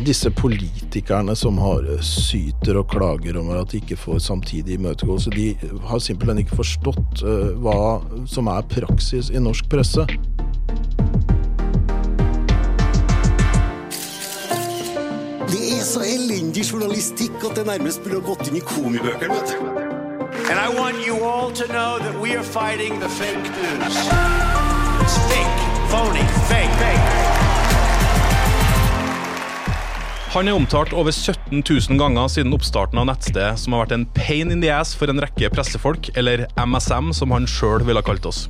disse politikerne som har eh, syter og klager over at de ikke får samtidig imøtegåelse, de har simpelthen ikke forstått uh, hva som er praksis i norsk presse. Det er så elendig journalistikk at det nærmest burde ha gått inn i komibøkene. vet du. And I want you all to know that we are fighting the fake news. It's fake, phony, fake, fake. Han er omtalt over 17 000 ganger siden oppstarten av nettstedet, som har vært en pain in the ass for en rekke pressefolk, eller MSM som han sjøl ville kalt oss.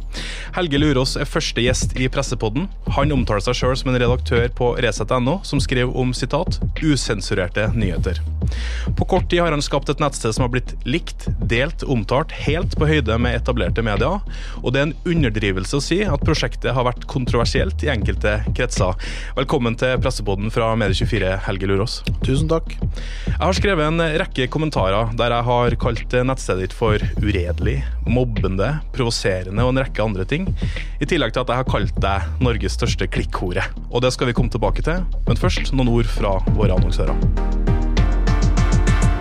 Helge Lurås er første gjest i Pressepodden. Han omtaler seg sjøl som en redaktør på Resett.no, som skrev om sitat 'usensurerte nyheter'. På kort tid har han skapt et nettsted som har blitt likt, delt, omtalt, helt på høyde med etablerte medier, og det er en underdrivelse å si at prosjektet har vært kontroversielt i enkelte kretser. Velkommen til Pressepodden fra Medie24, Helge Lurås. Tusen takk. Jeg har skrevet en rekke kommentarer der jeg har kalt nettstedet ditt for uredelig, mobbende, provoserende og en rekke andre ting. I tillegg til at jeg har kalt deg Norges største klikkhore. Og det skal vi komme tilbake til, men først noen ord fra våre annonsører.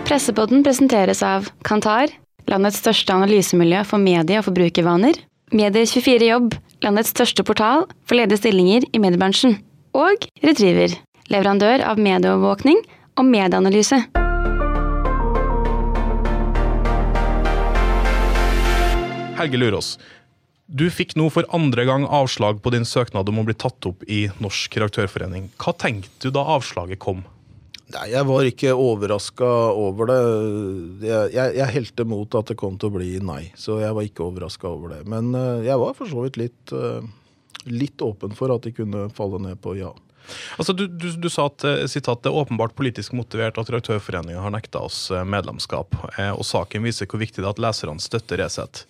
Pressepodden presenteres av Kantar, landets største analysemiljø for medie- og forbrukervaner. Medier24 Jobb, landets største portal for ledige stillinger i mediebransjen. Og Retriever, leverandør av medieovervåkning og medieanalyse. Helge Lurås, du fikk nå for andre gang avslag på din søknad om å bli tatt opp i Norsk redaktørforening. Hva tenkte du da avslaget kom? Nei, Jeg var ikke overraska over det. Jeg, jeg, jeg helte mot at det kom til å bli nei, så jeg var ikke overraska over det. Men eh, jeg var for så vidt litt, eh, litt åpen for at de kunne falle ned på ja. Altså, du, du, du sa at eh, sitat, det er åpenbart politisk motivert at Redaktørforeningen har nekta oss eh, medlemskap, eh, og saken viser hvor viktig det er at leserne støtter Resett.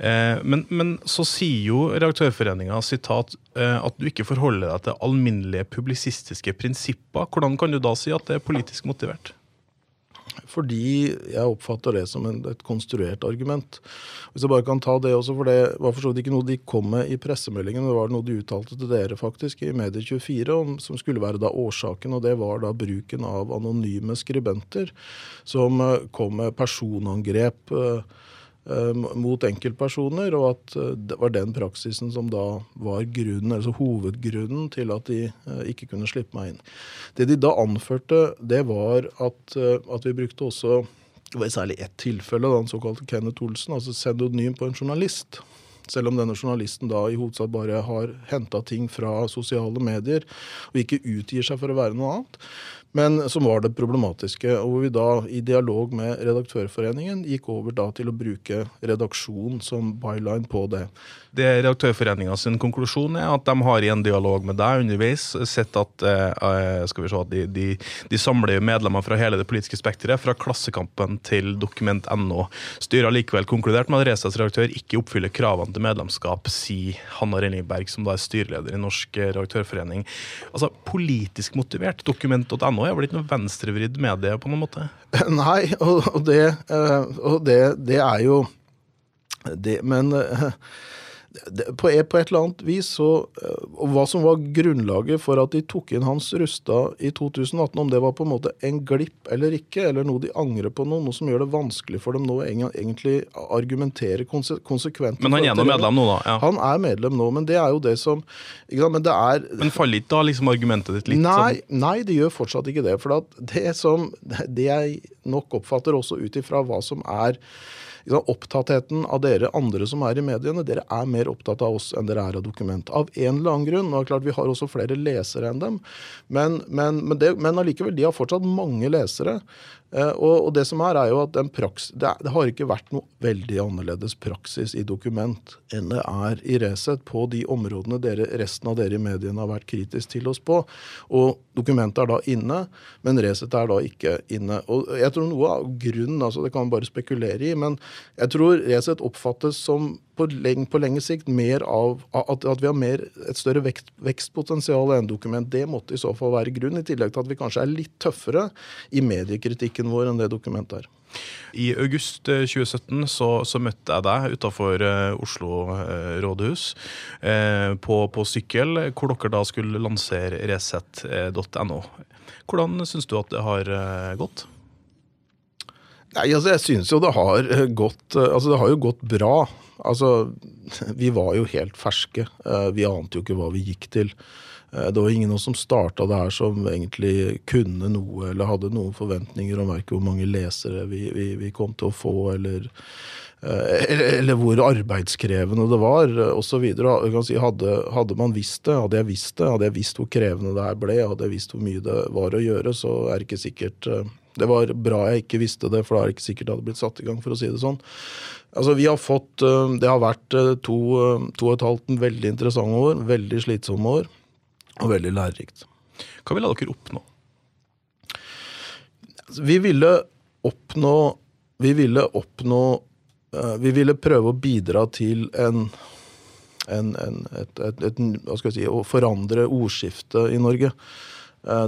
Men, men så sier jo Redaktørforeninga at du ikke forholder deg til alminnelige publisistiske prinsipper. Hvordan kan du da si at det er politisk motivert? Fordi jeg oppfatter det som en, et konstruert argument. Hvis jeg bare kan ta det også, for det var for så vidt ikke noe de kom med i pressemeldingen, det var noe de uttalte til dere faktisk i Medie24, om, som skulle være da årsaken, og det var da bruken av anonyme skribenter som eh, kom med personangrep eh, mot enkeltpersoner, og at eh, det var den praksisen som da var grunnen, altså hovedgrunnen til at de eh, ikke kunne slippe meg inn. Det de da anførte, det var at, eh, at vi brukte også det var særlig ett tilfelle, den såkalte Kenneth Olsen, altså pseudonym på en journalist. Selv om denne journalisten da i hovedsak bare har henta ting fra sosiale medier og ikke utgir seg for å være noe annet. Men som var det problematiske, og hvor vi da i dialog med Redaktørforeningen gikk over da til å bruke redaksjon som byline på det. Det Redaktørforeninga sin konklusjon er at de har i en dialog med deg underveis sett at, eh, skal vi se, de, de, de samler medlemmer fra hele det politiske spekteret, fra Klassekampen til Dokument.no. Styret har likevel konkludert med at Resets redaktør ikke oppfyller kravene til medlemskap, sier Hanna Renningberg, som da er styreleder i Norsk redaktørforening. Altså, Politisk motivert, Dokument.no er har blitt noe venstrevridd medie på noen måte? Nei, og, og, det, eh, og det, det er jo det, Men eh, på, et, eller annet vis så eh, Og hva som var grunnlaget for at de tok inn Hans Rustad i 2018, om det var på en måte en glipp eller ikke, eller noe de angrer på noe, noe som gjør det vanskelig for dem nå egentlig argumentere konse, konsekvent. Men han er nå medlem nå, da? Ja. Han er medlem nå, men det er jo det som Men det er Men faller ikke da liksom argumentet ditt litt nei, sånn nei, det gjør fortsatt ikke det. For det som Det jeg nok oppfatter også ut ifra hva som er opptattheten av dere andre som er i mediene, dere er mer opptatt av oss enn dere er av dokument. Av en eller annen grunn. og det er klart Vi har også flere lesere enn dem, men, men, men, det, men allikevel, de har fortsatt mange lesere. Eh, og, det som er, er jo at den praks, det, har ikke vært noe veldig annerledes praksis i dokument enn det er i Resett på de områdene dere, resten av dere i mediene har vært kritisk til oss på. Og dokumentet er da inne, men Resett er da ikke inne. Og jeg tror noe av grunnen, altså det kan man bare spekulere i, men Jeg tror Resett oppfattes som på, leng, på lenge sikt mer av at, at vi har mer, et større vekt, vekstpotensial enn dokument. Det måtte i så fall være grunn, i tillegg til at vi kanskje er litt tøffere i mediekritikken vår enn det dokumentet er. I august 2017 så, så møtte jeg deg utafor Oslo eh, rådhus eh, på, på, sykkel, hvor dere da skulle lansere resett.no. Hvordan syns du at det har eh, gått? Nei, altså Jeg syns jo det har eh, gått eh, Altså det har jo gått bra. Altså, Vi var jo helt ferske. Vi ante jo ikke hva vi gikk til. Det var ingen av oss som starta det her som egentlig kunne noe eller hadde noen forventninger om verken hvor mange lesere vi, vi, vi, kom til å få, eller, eller, eller hvor arbeidskrevende det var, osv. Si, hadde, hadde man visst det, hadde jeg visst det, hadde jeg visst hvor krevende det her ble, hadde jeg visst hvor mye det var å gjøre, så er det ikke sikkert det var bra jeg ikke visste det, for da er det ikke sikkert det hadde blitt satt i gang, for å si det sånn. Altså, vi har fått, eh, Det har vært eh, to, eh, to og et halvt veldig interessante år, veldig slitsomme år, og veldig lærerikt. Hva ville dere oppnå? Altså, vi ville oppnå Vi ville oppnå Vi ville prøve å bidra til en, en, en et, et, et, hva skal jeg si, Å forandre ordskiftet i Norge.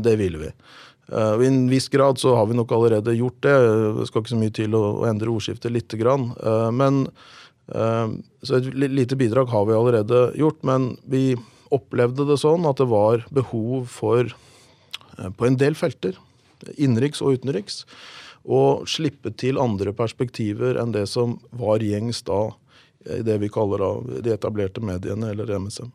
Det ville vi. Uh, I en viss grad så har vi nok allerede gjort det. Det skal ikke så mye til å, endre ordskiftet lite grann. Men, så et lite bidrag har vi allerede gjort. Men vi opplevde det sånn at det var behov for, på en del felter, innenriks og utenriks, å slippe til andre perspektiver enn det som var gjengs da i det vi kaller da, de etablerte mediene, eller MSM.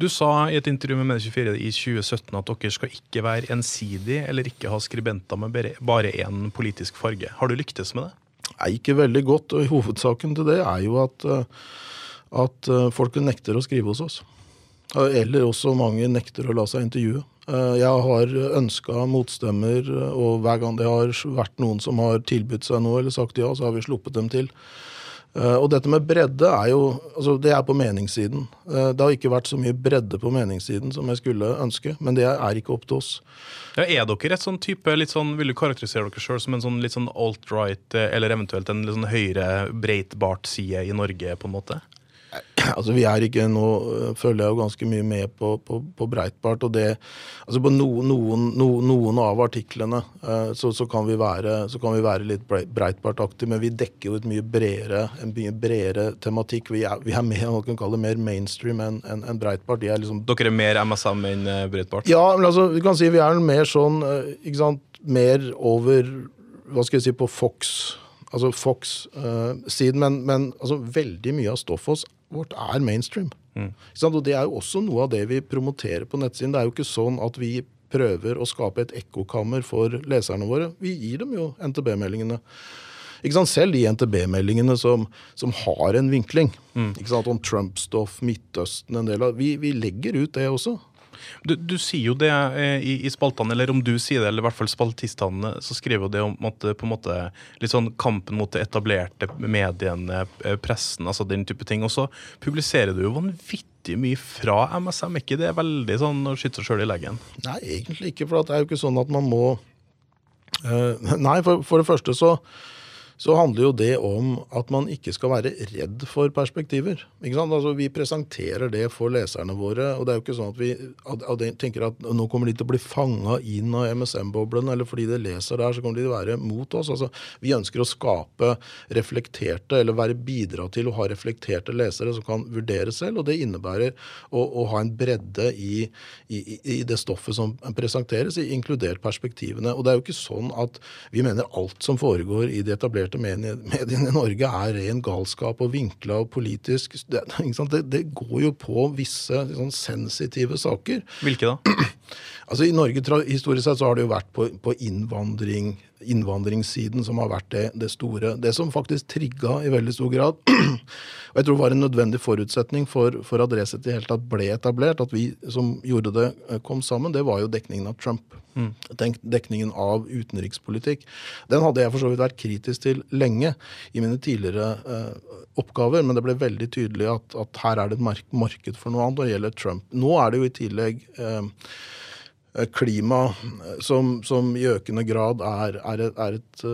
Du sa i et intervju med Medie24 i 2017 at dere skal ikke være ensidig eller ikke ha skribenter med bare én politisk farge. Har du lyktes med det? Nei, ikke veldig godt. og Hovedsaken til det er jo at, eh, at eh, folk nekter å skrive hos oss. Eller også mange nekter å la seg intervjue. Eh, jeg har ønska motstemmer, og hver gang det har vært noen som har tilbudt seg noe eller sagt ja, så har vi sluppet dem til. Eh, og dette med bredde er jo altså det er på meningssiden. Eh, det har ikke vært så mye bredde på meningssiden som jeg skulle ønske, men det er ikke opp til oss. Ja, er dere et sånn type, litt sånn, Vil du karakterisere dere sjøl som en sånn litt sånn alt-right, eh, eller eventuelt en litt sånn høyre breitbart-side i Norge, på en måte? Altså, vi er ikke nå følger jeg jo ganske mye med på, på, på Breitbart. og det, altså På noen, noen, noen av artiklene uh, så, så, kan være, så, kan vi være, litt Breitbart-aktige, men vi dekker jo et mye bredere, en mye bredere tematikk. Vi er, vi er mer, man kan kalle det mer mainstream enn en, en Breitbart. Er liksom, Dere er mer MSM enn uh, Breitbart? Ja, men altså, vi kan si vi er mer sånn ikke sant, Mer over hva skal jeg si, på Fox altså Fox-siden, men, men altså, veldig mye av stoffet vårt er mainstream. Mm. Og Det er jo også noe av det vi promoterer på nettsiden. Det er jo ikke sånn at vi prøver å skape et ekkokammer for leserne våre. Vi gir dem jo NTB-meldingene. Selv de NTB-meldingene som, som, har en vinkling. Mm. Om Trump-stoff, Midtøsten, en del av Vi, vi legger ut det også. Du, du, sier jo det eh, i, i, spaltene, eller om du sier det, eller i hvert fall spaltistene, så skriver jo det om at på en måte litt sånn kampen mot det etablerte mediene, eh, pressen, altså den type ting. Og så publiserer du jo vanvittig mye fra MSM. ikke det er veldig sånn å skyte seg sjøl i leggen? Nei, egentlig ikke. For det er jo ikke sånn at man må Nei, for, for det første så så handler jo det om at man ikke skal være redd for perspektiver. Altså, vi presenterer det for leserne våre. og det er jo ikke sånn at vi at tenker at nå kommer de til å bli fanga inn av MSM-boblen, eller fordi de leser der, så kommer de til å være mot oss. Altså, vi ønsker å skape reflekterte, eller være bidra til å ha reflekterte lesere som kan vurdere selv. Og det innebærer å, å ha en bredde i, i, i, det stoffet som presenteres, inkludert perspektivene. Og det er jo ikke sånn at vi mener alt som foregår i de etablerte etablerte mediene i Norge er ren galskap og vinkla og politisk. Det, det, det, går jo på visse sånn, sensitive saker. Hvilke da? Altså I Norge historisk sett så har det jo vært på, på innvandring, innvandringssiden som har vært det, det, store. Det som faktisk trigga i veldig stor grad, og jeg tror var en nødvendig forutsetning for, for at Resett i hele tatt ble etablert, at vi som gjorde det, eh, kom sammen, det var jo dekningen av Trump. Mm. Dekningen av utenrikspolitikk. Den hadde jeg for så vidt vært kritisk til lenge i mine tidligere eh, oppgaver, men det ble veldig tydelig at, at her er det et marked for noe annet når det gjelder Trump. Nå er det jo i tillegg eh, klima som, som, i økende grad er, er, et, er, et,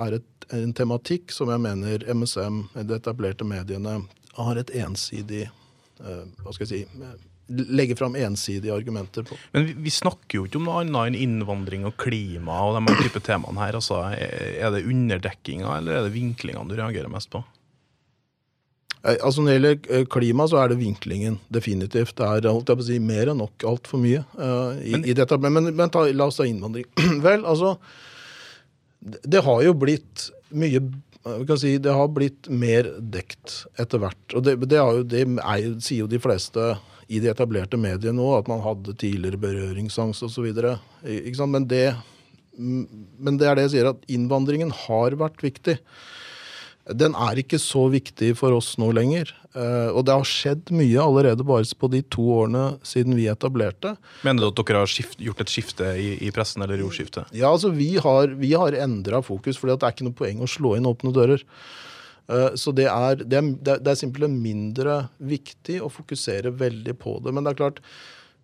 er et, en tematikk som jeg mener MSM, de etablerte mediene, har et ensidig eh, Hva skal jeg si eh, Legger fram ensidige argumenter på. Men vi, vi snakker jo ikke om noe annet enn innvandring og klima og de type temaene her. Altså, er det underdekkinga eller er det vinklingene du reagerer mest på? Eh, Altså Når det gjelder eh, klima, så er det vinklingen. Definitivt. Det er holdt jeg på å si, mer enn nok altfor mye. uh, i, Men- i dette. Men, men, men ta, la oss ta innvandring. Vel, altså det, har jo blitt mye si, Det har blitt mer dekt etter hvert. Og det, det, har jo, det er, sier jo de fleste i de etablerte mediene nå, at man hadde tidligere berøringsangst osv. Men, det- men det er det jeg sier, at innvandringen har vært viktig. Den er ikke så viktig for oss nå lenger. Eh, og det har skjedd mye allerede bare på de to årene siden vi etablerte. Mener du at dere har skift, gjort et skifte i, i pressen, eller jordskifte? Ja, altså Vi har, vi har endra fokus, for det er ikke noe poeng å slå inn åpne dører. Eh, Så det er, det, er, det er- simpelthen mindre viktig å fokusere veldig på det. Men det er klart,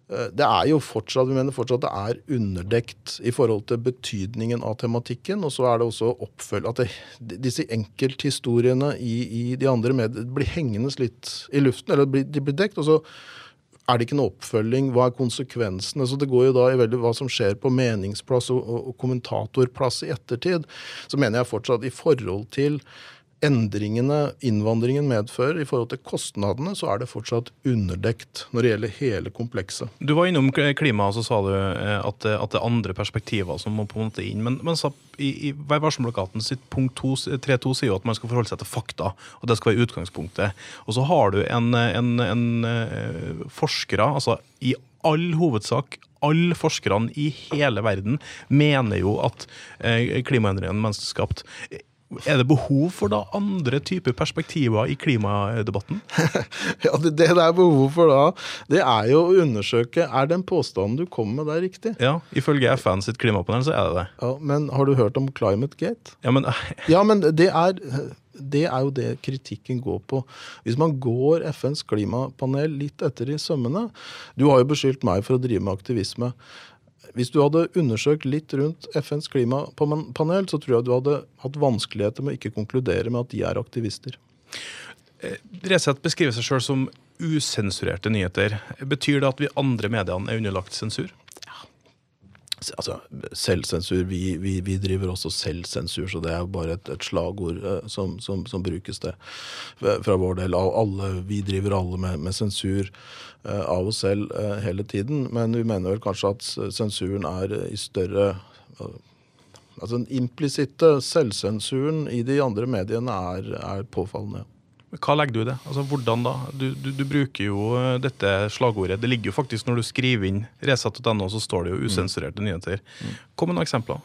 det er jo fortsatt, vi mener fortsatt det er underdekt i forhold til betydningen av tematikken. Og så er det også oppfølg at det, disse enkelthistoriene i, i de andre mediene blir hengende litt i luften, eller blir- de blir dekt. og så er det ikke noe oppfølging? Hva er konsekvensene? Så Det går jo da i veldig hva som skjer på meningsplass og, og kommentatorplass i ettertid. Så mener jeg fortsatt i forhold til endringene innvandringen medfører, i forhold til kostnadene, så er det fortsatt underdekt når det gjelder hele komplekset. Du var innom klima, og så sa du eh, at, at det er andre perspektiver som må på en måte inn. Men, men så, i, i Vær varsom-plakaten sitt punkt 3.2 sier jo at man skal forholde seg til fakta. og Det skal være utgangspunktet. Og så har du en, en, en eh, forskere, altså i all hovedsak alle forskerne i hele verden mener jo at eh, klimaendringene er menneskeskapt. Er det behov for da andre typer perspektiver i klimadebatten? Ja, det, det det er behov for da, det er jo å undersøke er den påstanden du kommer med, der riktig. Ja, Ifølge FN sitt klimapanel så er det det. Ja, Men har du hørt om Climate Gate? Ja, men Ja, men det er, det er jo det kritikken går på. Hvis man går FNs klimapanel litt etter i sømmene Du har jo beskyldt meg for å drive med aktivisme. Hvis du hadde undersøkt litt rundt FNs klimapanel, så tror jeg du hadde hatt vanskeligheter med å ikke konkludere med at de er aktivister. Resett beskriver seg sjøl som usensurerte nyheter. Betyr det at vi andre mediene er underlagt sensur? Altså, Selvsensur vi, vi, vi driver også selvsensur, så det er bare et, et slagord eh, som, som, som brukes det fra vår del. Alle, vi driver alle med, med sensur eh, av oss selv eh, hele tiden, men vi mener vel kanskje at sensuren er i større Altså Den implisitte selvsensuren i de andre mediene er, er påfallende. Hva legger du i det? Altså, hvordan da? Du, du, du bruker jo eh, dette slagordet. Det ligger jo faktisk når du skriver inn resett.no, så står det jo usensurerte nyheter. Kom med noen eksempler.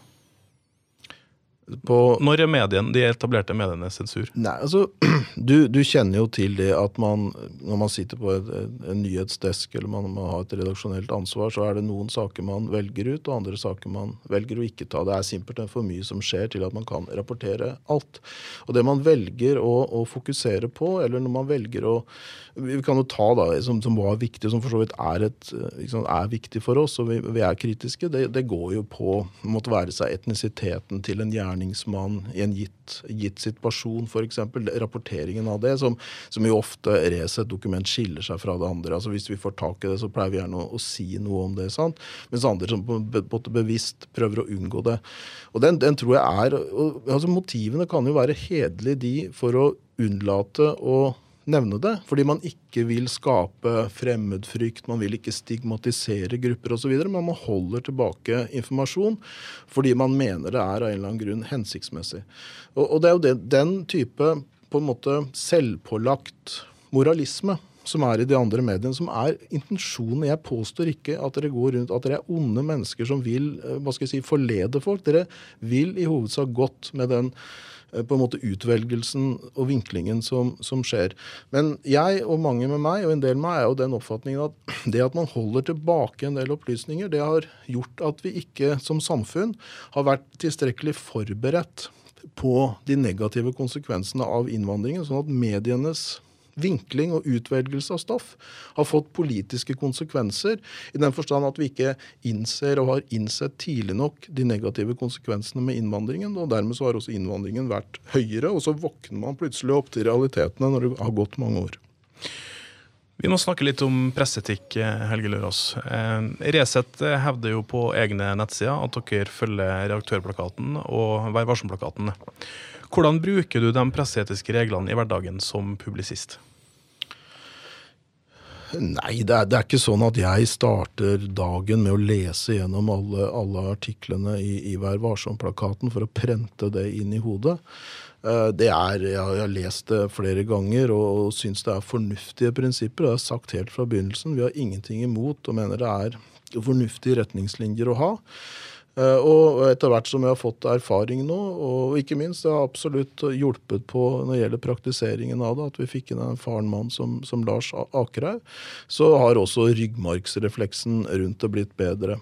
På, Når er medien, de etablerte mediene sensur? Nei, altså, du, du kjenner jo til det at man, når man sitter på et, en nyhetsdesk eller man, man har et redaksjonelt ansvar, så er det noen saker man velger ut, og andre saker man velger å ikke ta. Det er simpelthen for mye som skjer til at man kan rapportere alt. Og det man velger å, å fokusere på, eller når man velger å Vi kan jo ta da, som, som var viktig, som for så vidt er, et, liksom, er viktig for oss, og vi, vi er kritiske, det, det går jo på måtte være seg etnisiteten til en gjerningsmann i en gitt, gitt situasjon, f.eks. Rapporteringen av det, som, som jo ofte Resett dokument skiller seg fra det andre. altså Hvis vi får tak i det, så pleier vi gjerne å, å si noe om det. sant? Mens andre som på, be, måte bevisst prøver å unngå det. Og den, den tror jeg er, og, altså Motivene kan jo være hederlige, de, for å unnlate å nevne det. Fordi man ikke vil skape fremmedfrykt, man vil ikke stigmatisere grupper osv. Men man holder tilbake informasjon fordi man mener det er av en eller annen grunn hensiktsmessig. Og, og det er jo det, den type på en måte selvpålagt moralisme som er i de andre mediene, som er intensjonen. Jeg påstår ikke at dere går rundt, at dere er onde mennesker som vil eh, hva skal jeg si, forlede folk. Dere vil i hovedsak godt med den på en måte utvelgelsen og vinklingen som, som skjer. Men jeg og mange med meg, og en del med meg, er jo den oppfatningen at det at man holder tilbake en del opplysninger, det har gjort at vi ikke som samfunn har vært tilstrekkelig forberedt på de negative konsekvensene av innvandringen, sånn at medienes vinkling og utvelgelse av stoff har fått politiske konsekvenser, i den forstand at vi ikke innser og har innsett tidlig nok de negative konsekvensene med innvandringen. og Dermed så har også innvandringen vært høyere, og så våkner man plutselig opp til realitetene når det har gått mange år. Vi må snakke litt om presseetikk, Helge Lørås. Eh, Resett hevder jo på egne nettsider at dere følger redaktørplakaten og Vær varsom-plakaten. Hvordan bruker du de presseetiske reglene i hverdagen som publisist? Nei, det er, det er, ikke sånn at jeg starter dagen med å lese gjennom alle, alle artiklene i, i Vær varsom-plakaten for å prente det inn i hodet. Eh, det er, Jeg har lest det flere ganger og syns det er fornuftige prinsipper. Det jeg sagt helt fra begynnelsen. Vi har ingenting imot og mener det er fornuftige retningslinjer å ha. Eh, og etter hvert som jeg har fått erfaring nå, og ikke minst det har absolutt hjulpet på når det gjelder praktiseringen av det, at vi fikk inn en erfaren mann som, som Lars Akerhaug, så har også ryggmargsrefleksen rundt det blitt bedre.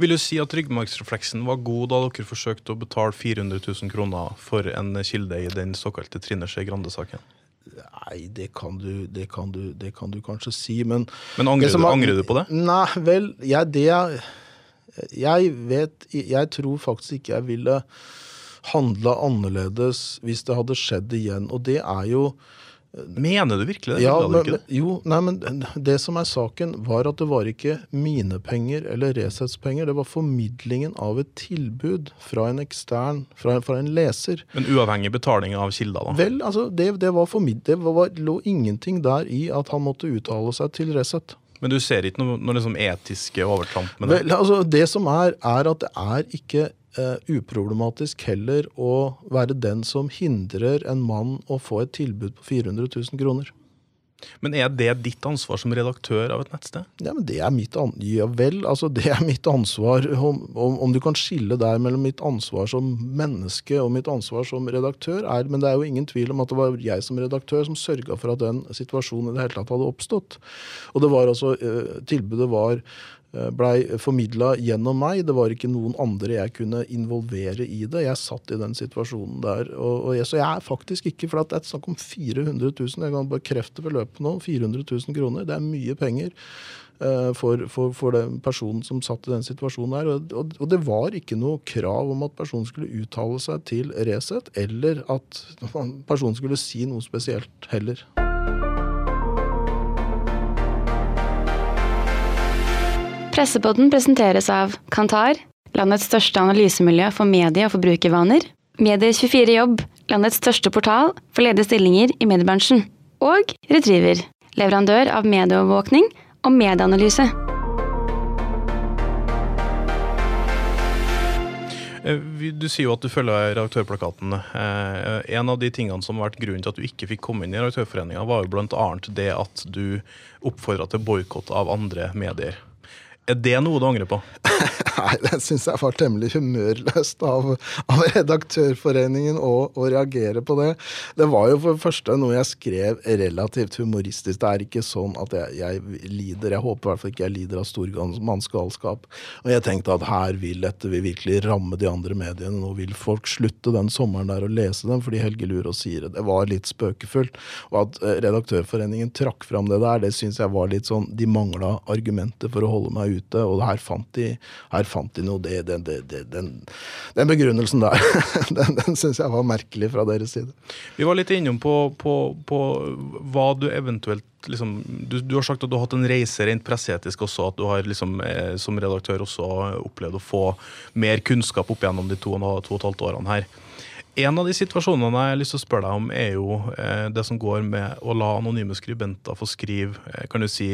Vil du si at ryggmargsrefleksen var god da dere forsøkte å betale 400 000 kroner for en kilde i den såkalte Trine Skei Grande-saken? Nei, det kan, du, det, kan du, det kan, du, kanskje si, men Men angrer, du, angrer du, på det? Nei, vel, jeg, det jeg, jeg vet Jeg tror faktisk ikke jeg ville handla annerledes hvis det hadde skjedd igjen. Og det er jo Mener du virkelig det? Ja, men, jo, nei, men det som er saken, var at det var ikke mine penger eller Resets penger. Det var formidlingen av et tilbud fra en ekstern, fra, fra en leser. En uavhengig betaling av kilder, da? Vel, altså, det, det, var formid det var, lå ingenting der i at han måtte uttale seg til Resett. Men du ser ikke noe, noe liksom etiske overtramp med det? Vel, altså, det som er, er at det er ikke uh, uproblematisk heller å være den som hindrer en mann å få et tilbud på 400 000 kroner. Men er det ditt ansvar som redaktør av et nettsted? Ja, men det er mitt, an ja, vel, altså det er mitt ansvar. Om, om, om, du kan skille der mellom mitt ansvar som menneske og mitt ansvar som redaktør, er, men det er jo ingen tvil om at det var jeg som redaktør som sørga for at den situasjonen i det hele tatt hadde oppstått. Og det var altså, eh, tilbudet var blei formidla gjennom meg. Det var ikke noen andre jeg kunne involvere i det. Jeg satt i den situasjonen der. Og, og jeg, så jeg er faktisk ikke For det er snakk om 400 000. Jeg kan bekrefte beløpet nå. 400 000 kroner. Det er mye penger. Uh, for, for, for, den personen som satt i den situasjonen. Og, og, og, det var ikke noe krav om at personen skulle uttale seg til Resett, eller at personen skulle si noe spesielt heller. Pressepodden presenteres av Kantar, landets største analysemiljø for medie- og forbrukervaner. Medier24 Jobb, landets største portal for ledige stillinger i mediebransjen. Og Retriever, leverandør av medieovervåkning og medieanalyse. Eh, du sier jo at du følger redaktørplakaten. Eh, en av de tingene som har vært grunnen til at du ikke fikk komme inn i Redaktørforeninga, var jo bl.a. det at du oppfordra til boikott av andre medier. Er det noe du angrer på? Nei, det syns jeg var temmelig humørløst av, av Redaktørforeningen å, å, reagere på det. Det var jo for det første noe jeg skrev relativt humoristisk. Det er ikke sånn at jeg, jeg lider Jeg håper i hvert fall ikke jeg lider av stormannsgalskap. Og jeg tenkte at her vil dette vil virkelig ramme de andre mediene. Nå vil folk slutte den sommeren der å lese dem fordi Helge Lurås sier det. Det var litt spøkefullt. Og at eh, Redaktørforeningen trakk fram det der, det syns jeg var litt sånn De mangla argumenter for å holde meg ute ute, og her fant de, her fant de noe det, det, det, den, den, begrunnelsen der, den, den syns jeg var merkelig fra deres side. Vi var litt innom på, på, på hva du eventuelt Liksom, du, du, har sagt at du har hatt en reise rent presseetisk også, at du har liksom, eh, som redaktør også opplevd å få mer kunnskap opp gjennom de to, to og et halvt årene her. En av de situasjonene jeg har lyst til å spørre deg om, er jo eh, det som går med å la anonyme skribenter få skrive eh, kan du si,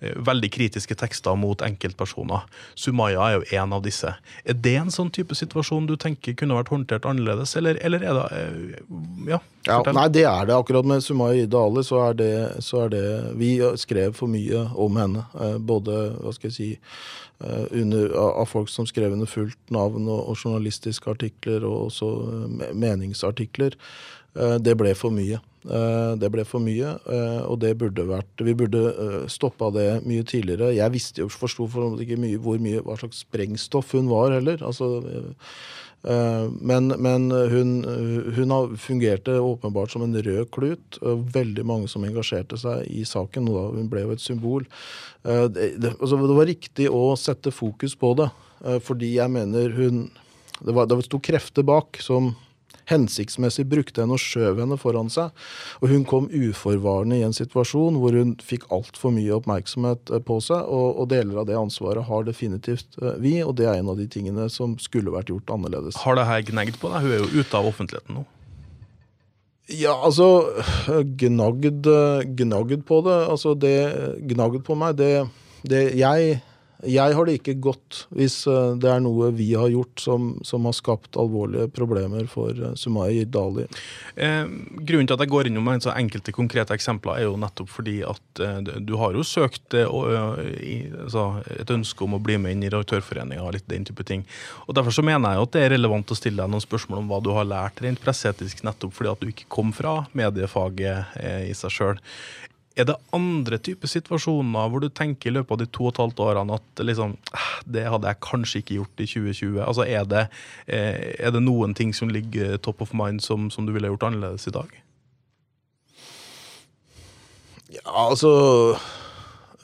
veldig kritiske tekster mot enkeltpersoner. Sumaya er jo en av disse. Er det en sånn type situasjon du tenker kunne vært håndtert annerledes, eller, eller er det eh, Ja, ja, nei, det er det. Akkurat med Sumaya Ida Ali så, så er det Vi skrev for mye om henne. Eh, både, hva skal jeg si under, av folk som skrev under fullt navn, og, og journalistiske artikler og også meningsartikler. Det ble for mye. Eh, Det ble for mye, eh, og det burde vært Vi burde eh, stoppa det mye tidligere. Jeg visste jo, forsto for ikke mye hvor mye, hva slags sprengstoff hun var heller. Altså, men, men hun, hun fungerte åpenbart som en rød klut. Veldig mange som engasjerte seg i saken. og da Hun ble jo et symbol. Det, altså, det var riktig å sette fokus på det, fordi jeg mener hun Det, var, det sto krefter bak som hensiktsmessig brukte henne og skjøv henne foran seg. Og hun kom uforvarende i en situasjon hvor hun fikk altfor mye oppmerksomhet eh, på seg, og, og deler av det ansvaret har definitivt eh, vi, og det er en av de tingene som skulle vært gjort annerledes. Har det her gnagd på deg? Hun er jo ute av offentligheten nå. Ja, altså Gnagd, gnagd på det. Altså det Gnagd på meg, det, det jeg, jeg har det ikke godt hvis eh, det er noe vi har gjort som, som har skapt alvorlige problemer for eh, Sumaya Dali. Eh, grunnen til at jeg går innom en så enkelte konkrete eksempler, er jo nettopp fordi at eh, du har jo søkt eh, eh, i, altså, et ønske om å bli med inn i Redaktørforeninga og litt den type ting. Og Derfor så mener jeg jo at det er relevant å stille deg noen spørsmål om hva du har lært rent presseetisk, nettopp fordi at du ikke kom fra mediefaget i seg sjøl. Er det andre typer situasjoner hvor du tenker i løpet av de to og et halvt årene at liksom, "Eh, det hadde jeg kanskje ikke gjort i 2020? Altså Er det, eh, er det noen ting som ligger top of mind som, som du ville gjort annerledes i dag? Ja, altså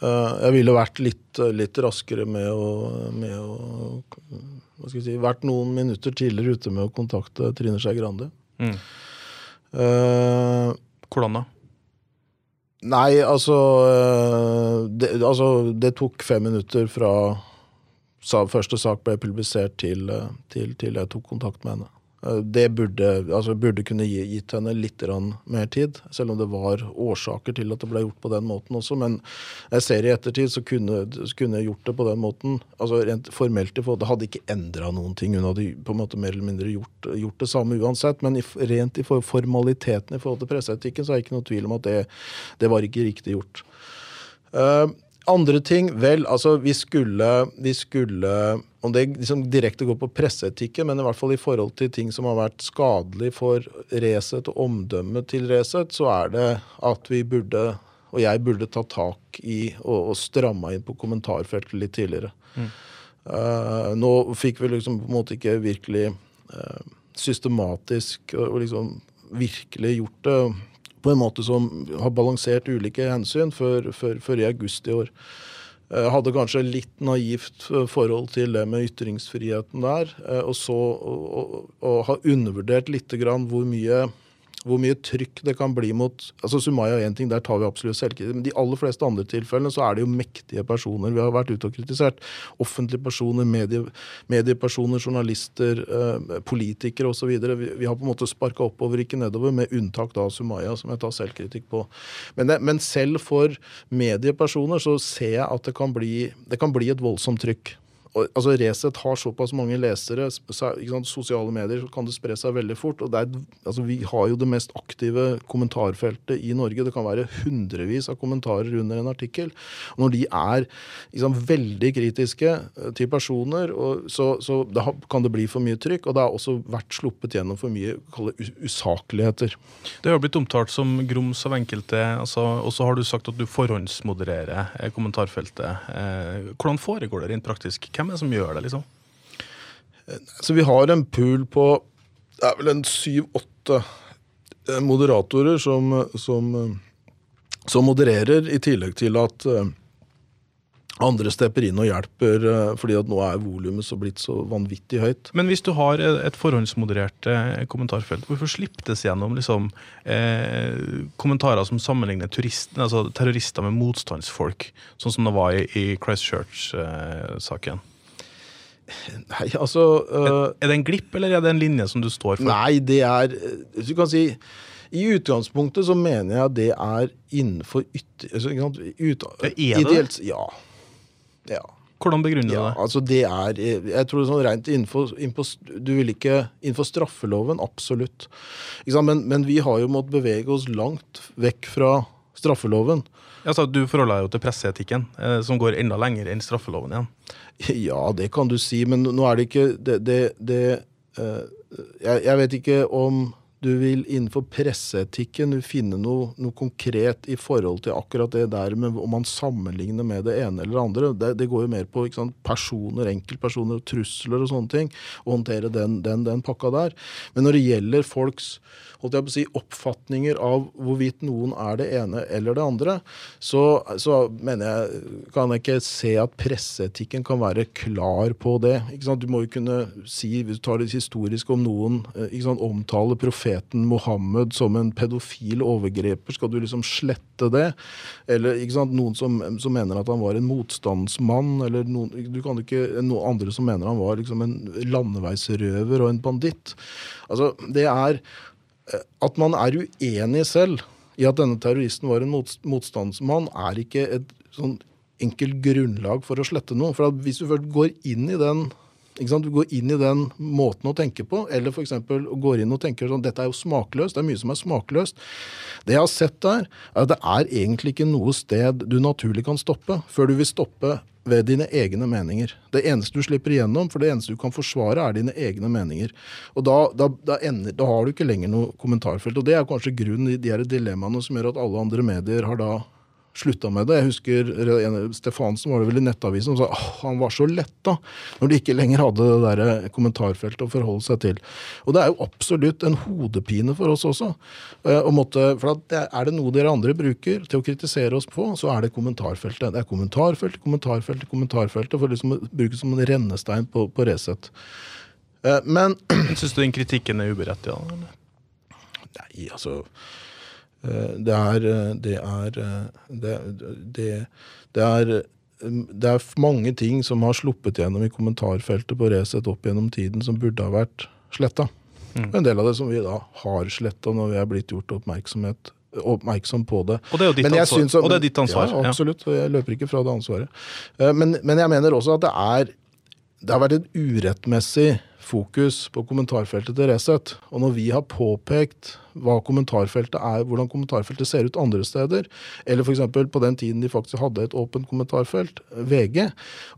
eh, Jeg ville vært litt, litt raskere med å, med å Hva skal jeg si Vært noen minutter tidligere ute med å kontakte Trine Skei Grande. Mm. Uh, Hvordan da? Nei, altså eh, det, altså det tok fem minutter fra første sak ble publisert til, eh, til, til jeg tok kontakt med henne. Eh, Det burde, altså burde kunne gi, gitt henne litt mer tid, selv om det var årsaker til at det ble gjort på den måten også. Men jeg ser i ettertid så kunne, kunne jeg gjort det på den måten. altså Rent formelt Det hadde ikke endra noen ting. Hun hadde på en måte mer eller mindre gjort, gjort det samme uansett. Men rent i formaliteten i forhold til presseetikken så er det ikke noe tvil om at det, det var ikke riktig gjort. Eh, andre ting, vel, altså vi skulle, vi skulle Om det liksom direkte går på presseetikken, men i hvert fall i forhold til ting som har vært skadelig for Resett og omdømmet til Resett, så er det at vi burde, og jeg burde ta tak i og, og stramma inn på kommentarfeltet litt tidligere. Eh, nå fikk vi liksom på en måte ikke virkelig uh, systematisk og liksom virkelig gjort det på en måte som har balansert ulike hensyn før, før, før i august i år. Jeg hadde kanskje litt naivt eh, forhold til det med ytringsfriheten der. eh, Og så og, og, og har undervurdert litt hvor mye, hvor mye trykk det kan bli mot altså Sumaya er én ting, der tar vi absolutt selvkritikk. Men de aller fleste andre tilfellene så er det jo mektige personer vi har vært ute og kritisert. Offentlige personer, medie, mediepersoner, journalister, eh, politikere osv. Vi, vi har på en måte sparka oppover, ikke nedover, med unntak da Sumaya, som jeg tar selvkritikk på. Men, det, men selv for mediepersoner så ser jeg at det kan bli, det kan bli et voldsomt trykk. Altså Resett har såpass mange lesere, sant, sosiale medier, så kan det spre seg veldig fort. og er, altså Vi har jo det mest aktive kommentarfeltet i Norge. Det kan være hundrevis av kommentarer under en artikkel. Og når de er liksom, veldig kritiske eh, til personer, så, så det har- kan det bli for mye trykk. Og det har også vært sluppet gjennom for mye usakligheter. Det har blitt omtalt som grums av enkelte, altså, og så har du sagt at du forhåndsmodererer eh, kommentarfeltet. Eh, hvordan foregår det rent praktisk? Hvem er det som gjør det, liksom? Så vi har en pool på det er vel en syv-åtte eh, moderatorer som, som, eh, som modererer, i tillegg til at eh, andre stepper inn og hjelper, eh, fordi at nå er volumet så blitt så vanvittig høyt. Men hvis du har et forhåndsmoderert eh, kommentarfelt, hvorfor slippes gjennom liksom, eh, kommentarer som sammenligner altså, terrorister med motstandsfolk, sånn som det var i, i Christchurch-saken? Nei, altså uh, er det en glipp, eller er det en linje som du står for? Nei, det er Hvis Du kan si I utgangspunktet så mener jeg det er innenfor ytter... Altså, ut, er det ideelt, Ja. ja. Hvordan begrunner du Ja, det? altså det er Jeg tror det er sånn rent innenfor, innenfor Du vil ikke Innenfor straffeloven, absolutt. Men, men vi har jo måttet bevege oss langt vekk fra straffeloven. Altså, du forholder deg jo til presseetikken, eh, som går enda lenger enn straffeloven igjen. Ja, det kan du si, men nå er det ikke Det, det, det eh, jeg, jeg vet ikke om du vil innenfor presseetikken finne noe, noe konkret i forhold til akkurat det der med om man sammenligner med det ene eller det andre. Det, det går jo mer på sant, personer, enkeltpersoner, og trusler og sånne ting. Å håndtere den, den, den pakka der. Men når det gjelder folks holdt jeg på å si, oppfatninger av hvorvidt noen er det ene eller det andre, så, så mener jeg, kan jeg ikke se at presseetikken kan være klar på det. Du må jo kunne si, hvis du tar det historisk om noen eh, sant, omtaler profeten Mohammed som en pedofil overgreper, skal du liksom slette det? Eller sant, noen som, som mener at han var en motstandsmann, eller noen, du kan ikke, noen andre som mener han var liksom en landeveisrøver og en banditt. Altså, det er at man er uenig selv i at denne terroristen var en motstandsmann, er ikke et sånn enkelt grunnlag for å slette noe. For hvis du først går inn i den du går inn i den måten å tenke på, eller f.eks. går inn og tenker sånn dette er jo smakløst. Det er mye som er smakløst. Det jeg har sett der, er at det er egentlig ikke noe sted du naturlig kan stoppe før du vil stoppe ved dine egne meninger. Det eneste du slipper igjennom, for det eneste du kan forsvare, er dine egne meninger. Og da, da, da, ender, da har du ikke lenger noe kommentarfelt. Og det er kanskje grunnen i de her dilemmaene som gjør at alle andre medier har da slutta med det. Jeg husker Stefansen var det vel i Nettavisen som sa at han var så letta når de ikke lenger hadde det der kommentarfeltet å forholde seg til. Og det er jo absolutt en hodepine for oss også. Eh, måtte, for Er det noe dere andre bruker til å kritisere oss på, så er det kommentarfeltet. Det er kommentarfeltet, kommentarfeltet, kommentarfeltet for liksom å bruke som en rennestein på, på Resett. Eh, men Syns du den kritikken er uberettiget? Nei, altså Eh, det er eh, Det er eh, det, det, det er det er mange ting som har sluppet gjennom i kommentarfeltet på Resett opp gjennom tiden som burde ha vært sletta. Mm. En del av det som vi da har sletta når vi er blitt gjort oppmerksom på det. Og det er jo ditt, ansvar, Synes, og det er ditt ansvar. Ja, absolutt. og Jeg løper ikke fra det ansvaret. Men, men jeg mener også at det er det har vært et urettmessig fokus på kommentarfeltet til Resett. Og når vi har påpekt hva kommentarfeltet er, hvordan kommentarfeltet ser ut andre steder, eller f.eks. på den tiden de faktisk hadde et åpent kommentarfelt, VG,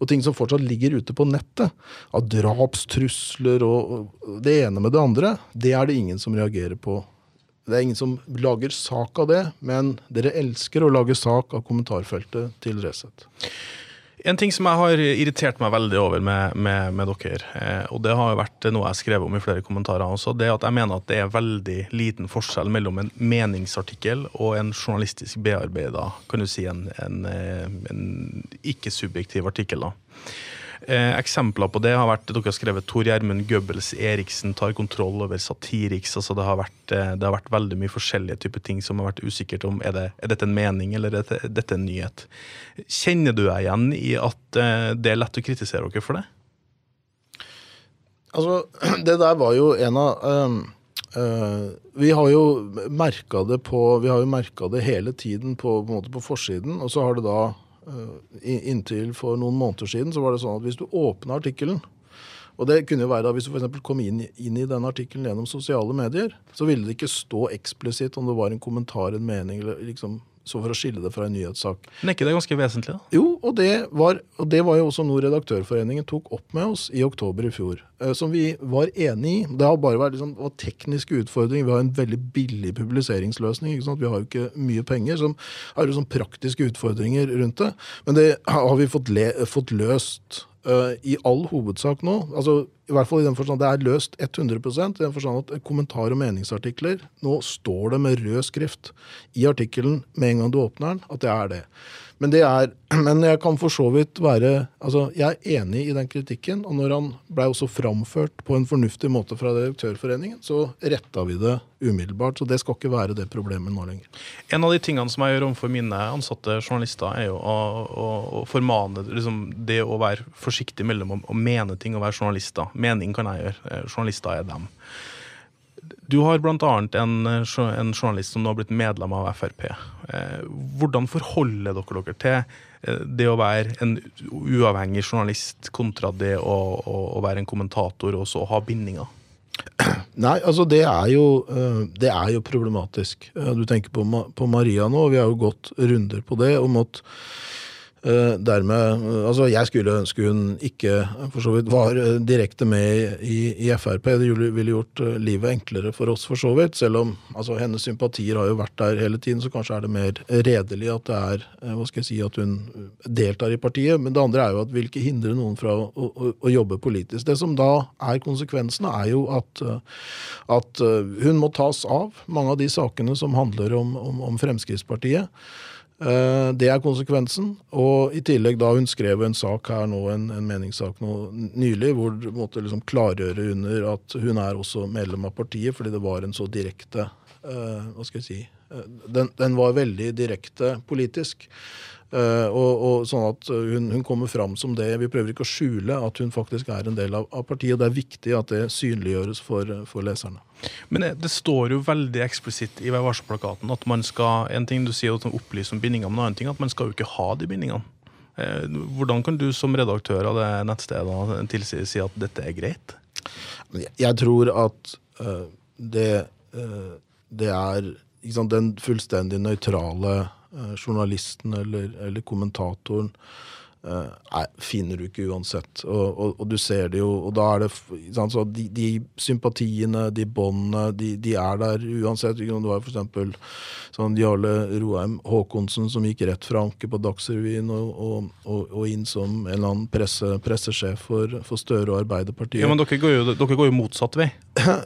og ting som fortsatt ligger ute på nettet, av drapstrusler og det ene med det andre, det er det ingen som reagerer på. Det er ingen som lager sak av det, men dere elsker å lage sak av kommentarfeltet til Resett. En ting som jeg har irritert meg veldig over med, med, med dere, eh, og det har jo vært noe jeg har skrevet om i flere kommentarer også, det er at jeg mener at det er veldig liten forskjell mellom en meningsartikkel og en journalistisk bearbeida, kan du si, en, en, eh, en ikke-subjektiv artikkel. da. Eh, eksempler på det har vært dere har skrevet Tor Gjermund Goebbels Eriksen tar kontroll over Satiriks. altså det har, vært, eh, det har vært veldig mye forskjellige typer ting som har vært usikkert om er, det, er dette en mening eller er dette, dette en nyhet. Kjenner du deg igjen i at eh, det er lett å kritisere dere for det? Altså, det der var jo en av um, uh, Vi har jo merka det på Vi har jo merka det hele tiden på, på, på forsiden, og så har det da inntil for noen måneder siden så var det sånn at hvis du åpner artikkelen og det kunne jo være da Hvis du for kom inn, inn i denne artikkelen gjennom sosiale medier, så ville det ikke stå eksplisitt om det var en kommentar, en mening, eller liksom så for å skille det fra en nyhetssak. Men er ikke det ganske vesentlig? da? Jo, og det, var, og det var jo også noe Redaktørforeningen tok opp med oss i oktober i fjor. Eh, som vi var enig i. Det har bare vært liksom, tekniske utfordringer. Vi har en veldig billig publiseringsløsning. ikke sant? Vi har jo ikke mye penger. som har jo sånn praktiske utfordringer rundt det. Men det har vi fått, le, fått løst uh, i all hovedsak nå. altså i hvert fall i den forstand Det er løst 100% i den forstand at kommentar- og meningsartikler Nå står det med rød skrift i artikkelen med en gang du åpner den, at det er det. Men, det er, men jeg kan for så vidt være altså Jeg er enig i den kritikken. Og når han blei også framført på en fornuftig måte fra Direktørforeningen, så retta vi det umiddelbart. Så det skal ikke være det problemet nå lenger. En av de tingene som jeg gjør overfor mine ansatte journalister, er jo å, å, å formane liksom, det å være forsiktig mellom å, å mene ting og være journalister. Mening kan jeg gjøre. Eh, journalister er dem. Du har bl.a. En, en journalist som nå har blitt medlem av Frp. Eh, hvordan forholder dere dere til eh, det å være en uavhengig journalist kontra det å, å, å være en kommentator og så ha bindinger? Nei, altså det er jo, eh, det er jo problematisk. Du tenker på, på Maria nå, og vi har jo gått runder på det om at Eh, dermed, eh, altså Jeg skulle ønske hun ikke for så vidt var eh, direkte med i, i Frp. Det ville gjort eh, livet enklere for oss, for så vidt. Selv om altså, hennes sympatier har jo vært der hele tiden, så kanskje er det mer redelig at det er eh, hva skal jeg si, at hun deltar i partiet. Men det andre er jo at vil ikke hindre noen fra å, å, å jobbe politisk. Det som da er konsekvensene, er jo at, eh, at eh, hun må tas av mange av de sakene som handler om, om, om Fremskrittspartiet. Eh, Det er konsekvensen. Og i tillegg da hun skrev en sak her nå, en, en meningssak nå nylig, hvor hun måtte liksom klargjøre under at hun er også medlem av partiet, fordi det var en så direkte eh, Hva skal jeg si eh, den, den var veldig direkte politisk. Eh, og, og sånn at hun, hun kommer fram som det. Vi prøver ikke å skjule at hun faktisk er en del av, av partiet. og Det er viktig at det synliggjøres for, for leserne. Men det, det står jo veldig eksplisitt i Vær varsom-plakaten at man skal En ting du sier at man opplyser om bindingene, men en annen ting at man skal jo ikke ha de bindingene. Eh, hvordan kan du som redaktør av det nettstedet tilsi si at dette er greit? Jeg, tror at eh, det, eh, det er sant, den fullstendig nøytrale eh, journalisten eller, eller kommentatoren eh, nei, finner du ikke uansett. Og, og, og du ser det jo, og da er det så de, de sympatiene, de båndene, de, de er der uansett. Det var eksempel sånn Jarle Roheim Haakonsen som gikk rett fra anke på Dagsrevyen og, og inn som en eller annen presse, pressesjef for, for Støre og Arbeiderpartiet. Ja, men dere går, jo, dere går jo motsatt vei.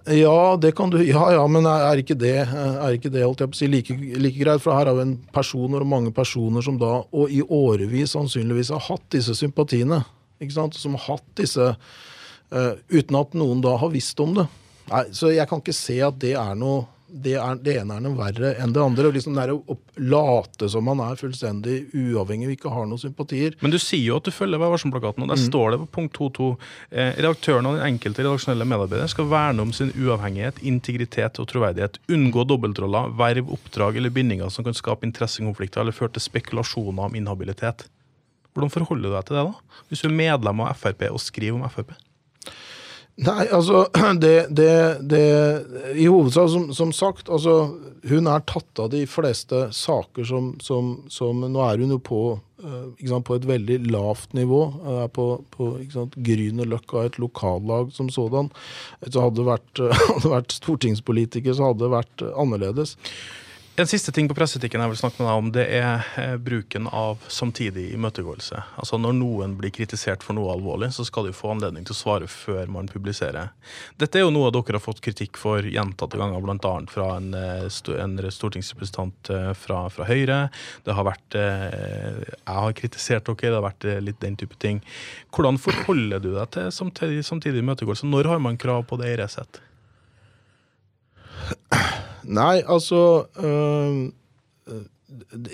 Ja, det kan du, ja, ja, men er, ikke det, er ikke det holdt jeg på å si, like, like greit? For her har vi en personer og mange personer som da, og i årevis sannsynligvis har hatt disse sympatiene. ikke sant? Som har hatt disse uh, Uten at noen da har visst om det. Nei, Så jeg kan ikke se at det er noe det, er, det ene er noe verre enn det andre. liksom det er å late som man er fullstendig uavhengig og ikke har noen sympatier. Men du sier jo at du følger Vær varsom-plakaten, og der står det på punkt 2.2 eh, redaktøren og den enkelte redaksjonelle medarbeider skal verne om sin uavhengighet, integritet og troverdighet. Unngå dobbeltroller, verv, oppdrag eller bindinger som kan skape interessekonflikter eller føre til spekulasjoner om inhabilitet. Hvordan forholder du deg til det, da? Hvis du er medlem av Frp og skriver om Frp? Nei, altså det, det, det I hovedsak, som, som sagt, altså hun er tatt av de fleste saker som, som, som Nå er hun jo på, eh, sant, på et veldig lavt nivå. eh, Er på, på ikke Grünerløkka, et lokallag som sådan. Så hadde det vært, hadde vært stortingspolitiker, så hadde det vært eh, annerledes. En siste ting på presseetikken jeg vil snakke med deg om, det er eh, bruken av samtidig imøtegåelse. Altså Når noen blir kritisert for noe alvorlig, så skal de få anledning til å svare før man publiserer. Dette er jo noe dere har fått kritikk for gjentatte ganger, bl.a. fra en, eh, en stortingsrepresentant eh, fra, fra Høyre. Det har vært Jeg har kritisert dere, det har vært litt den type ting. Hvordan forholder du deg til samtidig, samtidig imøtegåelse? Når har man krav på det i Resett? Nei, altså øhm,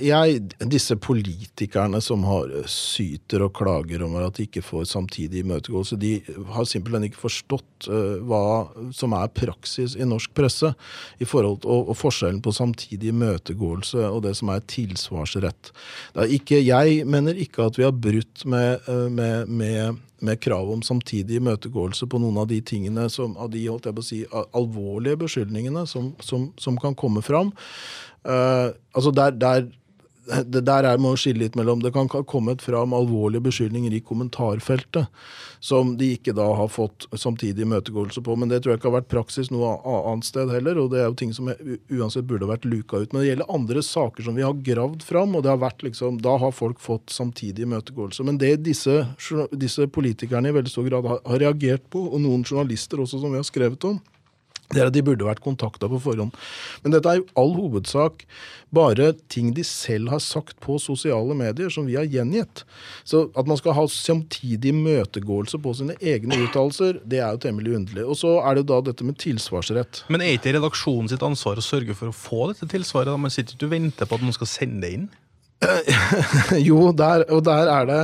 jeg, Disse politikerne som har syter og klager over at de ikke får samtidig imøtegåelse, de har simpelthen ikke forstått uh, hva som er praksis i norsk presse i forhold til, og, og forskjellen på samtidig imøtegåelse og det som er tilsvarsrett. Er ikke, jeg mener ikke at vi har brutt med, øh, med, med med krav om samtidig imøtegåelse på noen av de tingene som, av de holdt jeg på å si, alvorlige beskyldningene som, som, som kan komme fram. Eh, altså der, der, det der er må skille litt mellom Det kan ha kommet fram alvorlige beskyldninger i kommentarfeltet som de ikke da har fått samtidig imøtegåelse på. Men det tror jeg ikke har vært praksis noe annet sted heller. Og det er jo ting som uansett burde vært luka ut. Men det gjelder andre saker som vi har gravd fram, og det har vært liksom, da har folk fått samtidig imøtegåelse. Men det disse, disse politikerne i veldig stor grad har reagert på, og noen journalister også som vi har skrevet om, det er at de burde vært kontakta på forhånd. Men dette er i all hovedsak bare ting de selv har sagt på sosiale medier, som vi har gjengitt. Så at man skal ha samtidig møtegåelse på sine egne uttalelser, det er jo temmelig underlig. Og så er det da dette med tilsvarsrett. Men er ikke redaksjonen sitt ansvar å sørge for å få dette tilsvaret? Man sitter ikke og venter på at noen skal sende det inn? jo, der, og der er det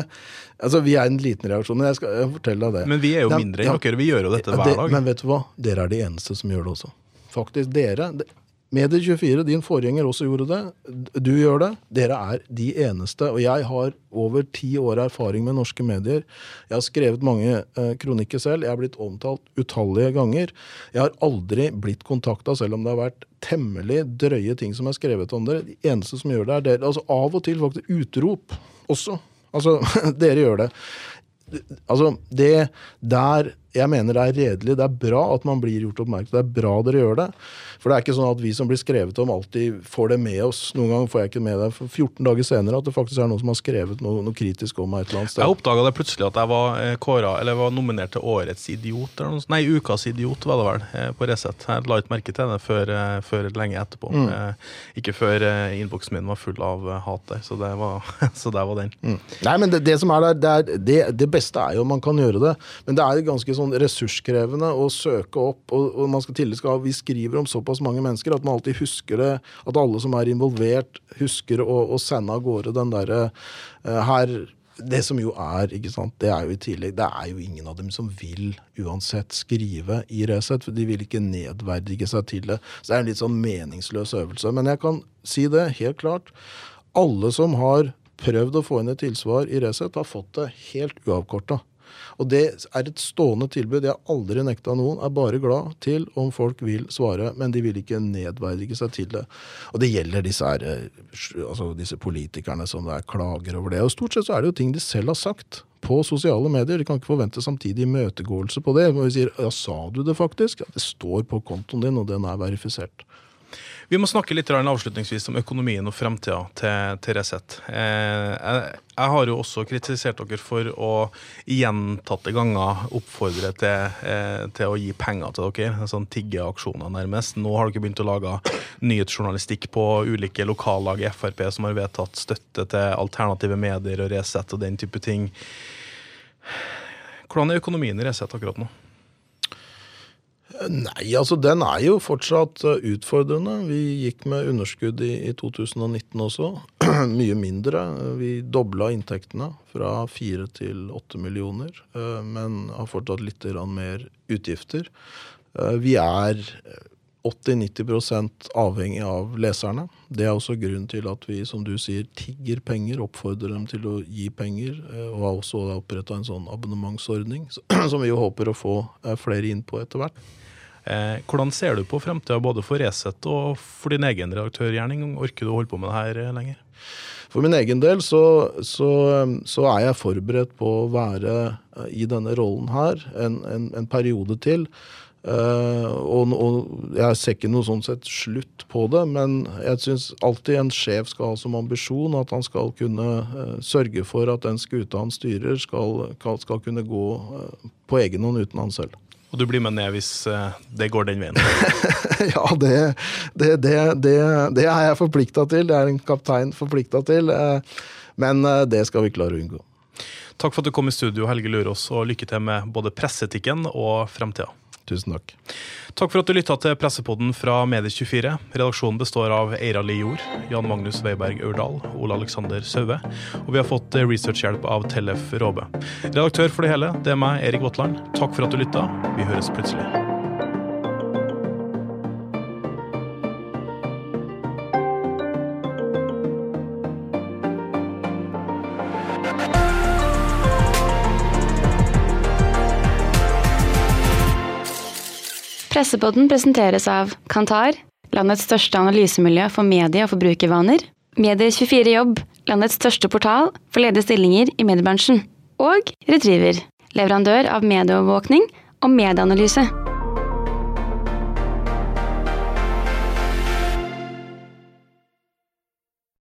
Altså, vi er en liten reaksjon, men jeg skal jeg fortelle deg det. Men vi er jo mindre enn dere. Vi gjør jo dette hver det- dag. Men vet du hva? Dere er de eneste som gjør det også. Faktisk, dere. det- Medier24, din forgjenger også gjorde det. Du gjør det. Dere er de eneste. Og jeg har over ti år erfaring med norske medier. Jeg har skrevet mange eh, kronikker selv. Jeg har blitt omtalt utallige ganger. Jeg har aldri blitt kontakta, selv om det har vært temmelig drøye ting som er skrevet om dere. De eneste som gjør det, er dere. Altså av og til faktisk utrop også. Altså, dere gjør det. Altså, det der jeg mener det er redelig. Det er bra at man blir gjort oppmerksom Det er bra dere gjør det. For det er ikke sånn at vi som blir skrevet om, alltid får det med oss. Noen ganger får jeg ikke med det for 14 dager senere at det faktisk er noen som har skrevet noe, noe kritisk om meg et eller annet sted. Jeg oppdaga det plutselig at jeg var eh, kåra, eller var nominert til Årets idiot. Eller noe, sånt. nei, Ukas idiot, var det vel, eh, på Resett. Jeg la ikke merke til det før, eh, før lenge etterpå. Mm. Ikke før innboksen min var full av hat der. Så det var, så der var den. Mm. Nei, men det, det som er der, det, er, det, det beste er jo om man kan gjøre det. Men det er ganske sånn ressurskrevende å søke opp. Og, og man skal tidlig skal, Vi skriver om såpass mange mennesker at man alltid husker det. At alle som er involvert, husker å, å sende av gårde den derre uh, her det som jo er, ikke sant, det er jo i tillegg Det er jo ingen av dem som vil uansett skrive i Resett. For de vil ikke nedverdige seg til det. Så det er en litt sånn meningsløs øvelse. Men jeg kan si det helt klart. Alle som har prøvd å få inn et tilsvar i Resett, har fått det helt uavkorta. Og det er et stående tilbud. Jeg har aldri nekta noen. Er bare glad til om folk vil svare, men de vil ikke nedverdige seg til det. Og det gjelder disse, her, eh, altså disse politikerne som det er klager over det. Og stort sett så er det jo ting de selv har sagt på sosiale medier. De kan ikke forvente samtidig imøtegåelse på det. Men vi sier ja, sa du det faktisk? Ja, det står på kontoen din, og den er verifisert. Vi må snakke litt avslutningsvis om økonomien og framtida til, til Resett. Eh, jeg, jeg har jo også kritisert dere for å gjentatte ganger oppfordre til, eh, til å gi penger til dere. Sånn tiggeaksjoner, nærmest. Nå har dere begynt å lage nyhetsjournalistikk på ulike lokallag i Frp som har vedtatt støtte til alternative medier og Resett og den type ting. Hvordan er økonomien i Resett akkurat nå? Nei, altså den er jo fortsatt eh, utfordrende. Vi gikk med underskudd i, i 2019 også. Mye mindre. Vi dobla inntektene fra 4 til 8 millioner, eh, men har fortsatt litt mer utgifter. Eh, Vi er 80-90% avhengig av leserne. Det er også grunnen til at vi, som du sier, tigger penger, oppfordrer dem til å gi penger, og har også oppretta en sånn abonnementsordning som vi jo håper å få flere inn på etter hvert. Eh, hvordan ser du på fremtida både for Resett og for din egen redaktørgjerning? Orker du å holde på med det her eh, lenger? For min egen del så, så, så er jeg forberedt på å være eh, i denne rollen her en, en, en periode til. Uh, og, og jeg ser ikke noe sånn sett slutt på det, men jeg syns alltid en sjef skal ha som ambisjon at han skal kunne uh, sørge for at den skuta han styrer, skal, skal kunne gå uh, på egen hånd uten han selv. Og du blir med ned hvis eh, det går den veien? ja, det, det, det, det, det er jeg forplikta til. Det er en kaptein forplikta til. eh, Men eh, det skal vi klare å unngå. Takk for at du kom i studio, Helge Lurås, og lykke til med både presseetikken og fremtida. Tusen takk. Takk for at du lytta til Pressepodden fra Medie24. Redaksjonen består av Eira Li Jord, Jan Magnus Weiberg Aurdal, Ole Alexander Saue, og vi har fått researchhjelp av Tellef Råbe. Redaktør for det hele, det er meg, Erik Våtland. Takk for at du lytta. Vi høres plutselig. Pressepodden presenteres av Kantar, landets største analysemiljø for medie- og forbrukervaner. Medier24 Jobb, landets største portal for ledige stillinger i mediebransjen. Og Retriever, leverandør av medieovervåkning og medieanalyse.